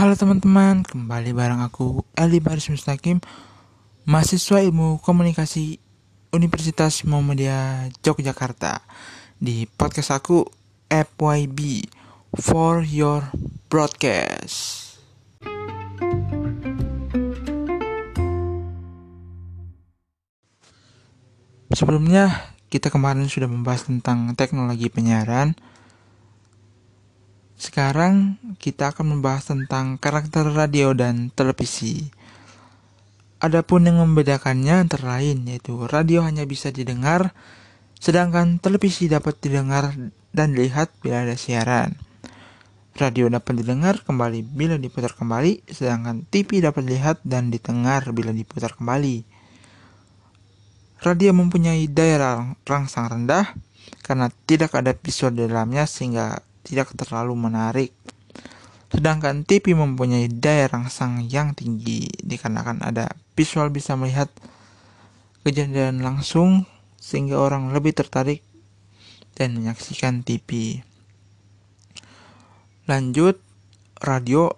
Halo teman-teman, kembali bareng aku Ali Baris Mustaqim, mahasiswa ilmu komunikasi Universitas Muhammadiyah Yogyakarta. Di podcast aku FYB for your broadcast. Sebelumnya kita kemarin sudah membahas tentang teknologi penyiaran sekarang kita akan membahas tentang karakter radio dan televisi. Adapun yang membedakannya antara lain yaitu radio hanya bisa didengar, sedangkan televisi dapat didengar dan dilihat bila ada siaran. Radio dapat didengar kembali bila diputar kembali, sedangkan TV dapat dilihat dan didengar bila diputar kembali. Radio mempunyai daya rangsang rendah karena tidak ada visual di dalamnya sehingga tidak terlalu menarik. Sedangkan TV mempunyai daya rangsang yang tinggi dikarenakan ada visual bisa melihat kejadian langsung sehingga orang lebih tertarik dan menyaksikan TV. Lanjut, radio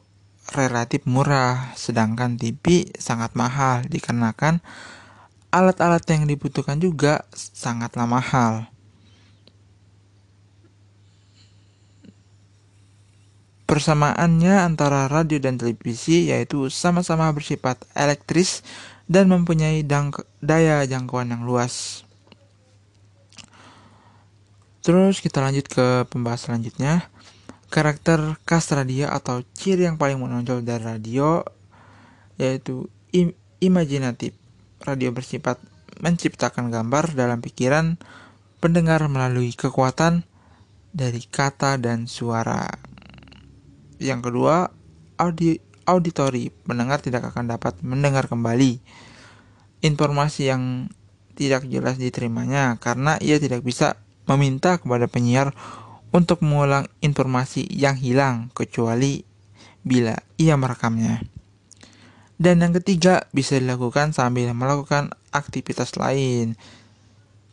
relatif murah, sedangkan TV sangat mahal dikarenakan alat-alat yang dibutuhkan juga sangatlah mahal. Persamaannya antara radio dan televisi yaitu sama-sama bersifat elektris dan mempunyai daya jangkauan yang luas. Terus kita lanjut ke pembahasan selanjutnya. Karakter khas radio atau ciri yang paling menonjol dari radio yaitu im imajinatif. Radio bersifat menciptakan gambar dalam pikiran pendengar melalui kekuatan dari kata dan suara. Yang kedua, audi auditori, pendengar tidak akan dapat mendengar kembali informasi yang tidak jelas diterimanya karena ia tidak bisa meminta kepada penyiar untuk mengulang informasi yang hilang kecuali bila ia merekamnya. Dan yang ketiga bisa dilakukan sambil melakukan aktivitas lain.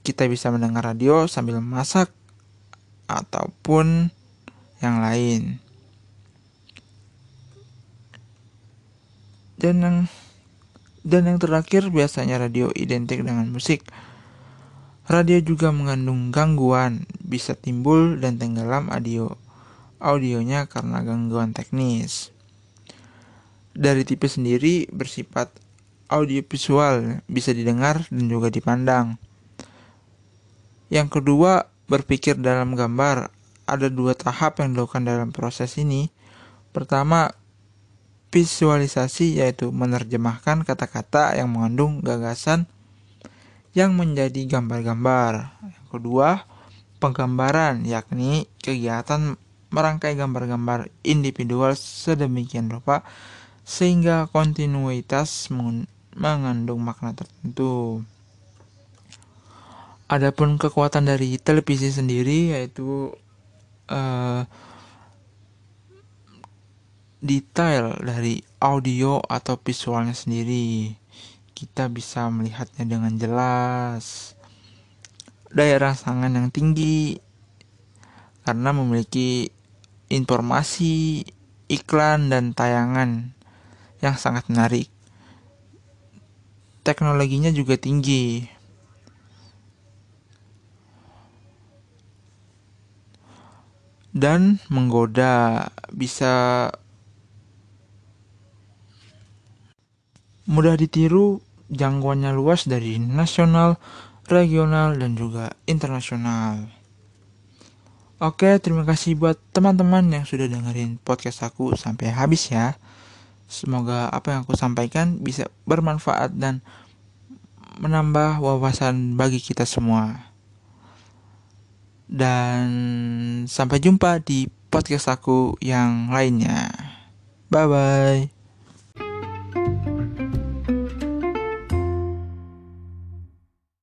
Kita bisa mendengar radio sambil masak ataupun yang lain. Dan yang dan yang terakhir biasanya radio identik dengan musik. Radio juga mengandung gangguan, bisa timbul dan tenggelam audio audionya karena gangguan teknis. Dari tipe sendiri bersifat audiovisual, bisa didengar dan juga dipandang. Yang kedua, berpikir dalam gambar. Ada dua tahap yang dilakukan dalam proses ini. Pertama, visualisasi yaitu menerjemahkan kata-kata yang mengandung gagasan yang menjadi gambar-gambar. Yang kedua, penggambaran yakni kegiatan merangkai gambar-gambar individual sedemikian rupa sehingga kontinuitas mengandung makna tertentu. Adapun kekuatan dari televisi sendiri yaitu uh, detail dari audio atau visualnya sendiri. Kita bisa melihatnya dengan jelas. Daya rangsangan yang tinggi karena memiliki informasi, iklan dan tayangan yang sangat menarik. Teknologinya juga tinggi. Dan menggoda bisa mudah ditiru, jangkauannya luas dari nasional, regional, dan juga internasional. Oke, terima kasih buat teman-teman yang sudah dengerin podcast aku sampai habis ya. Semoga apa yang aku sampaikan bisa bermanfaat dan menambah wawasan bagi kita semua. Dan sampai jumpa di podcast aku yang lainnya. Bye bye.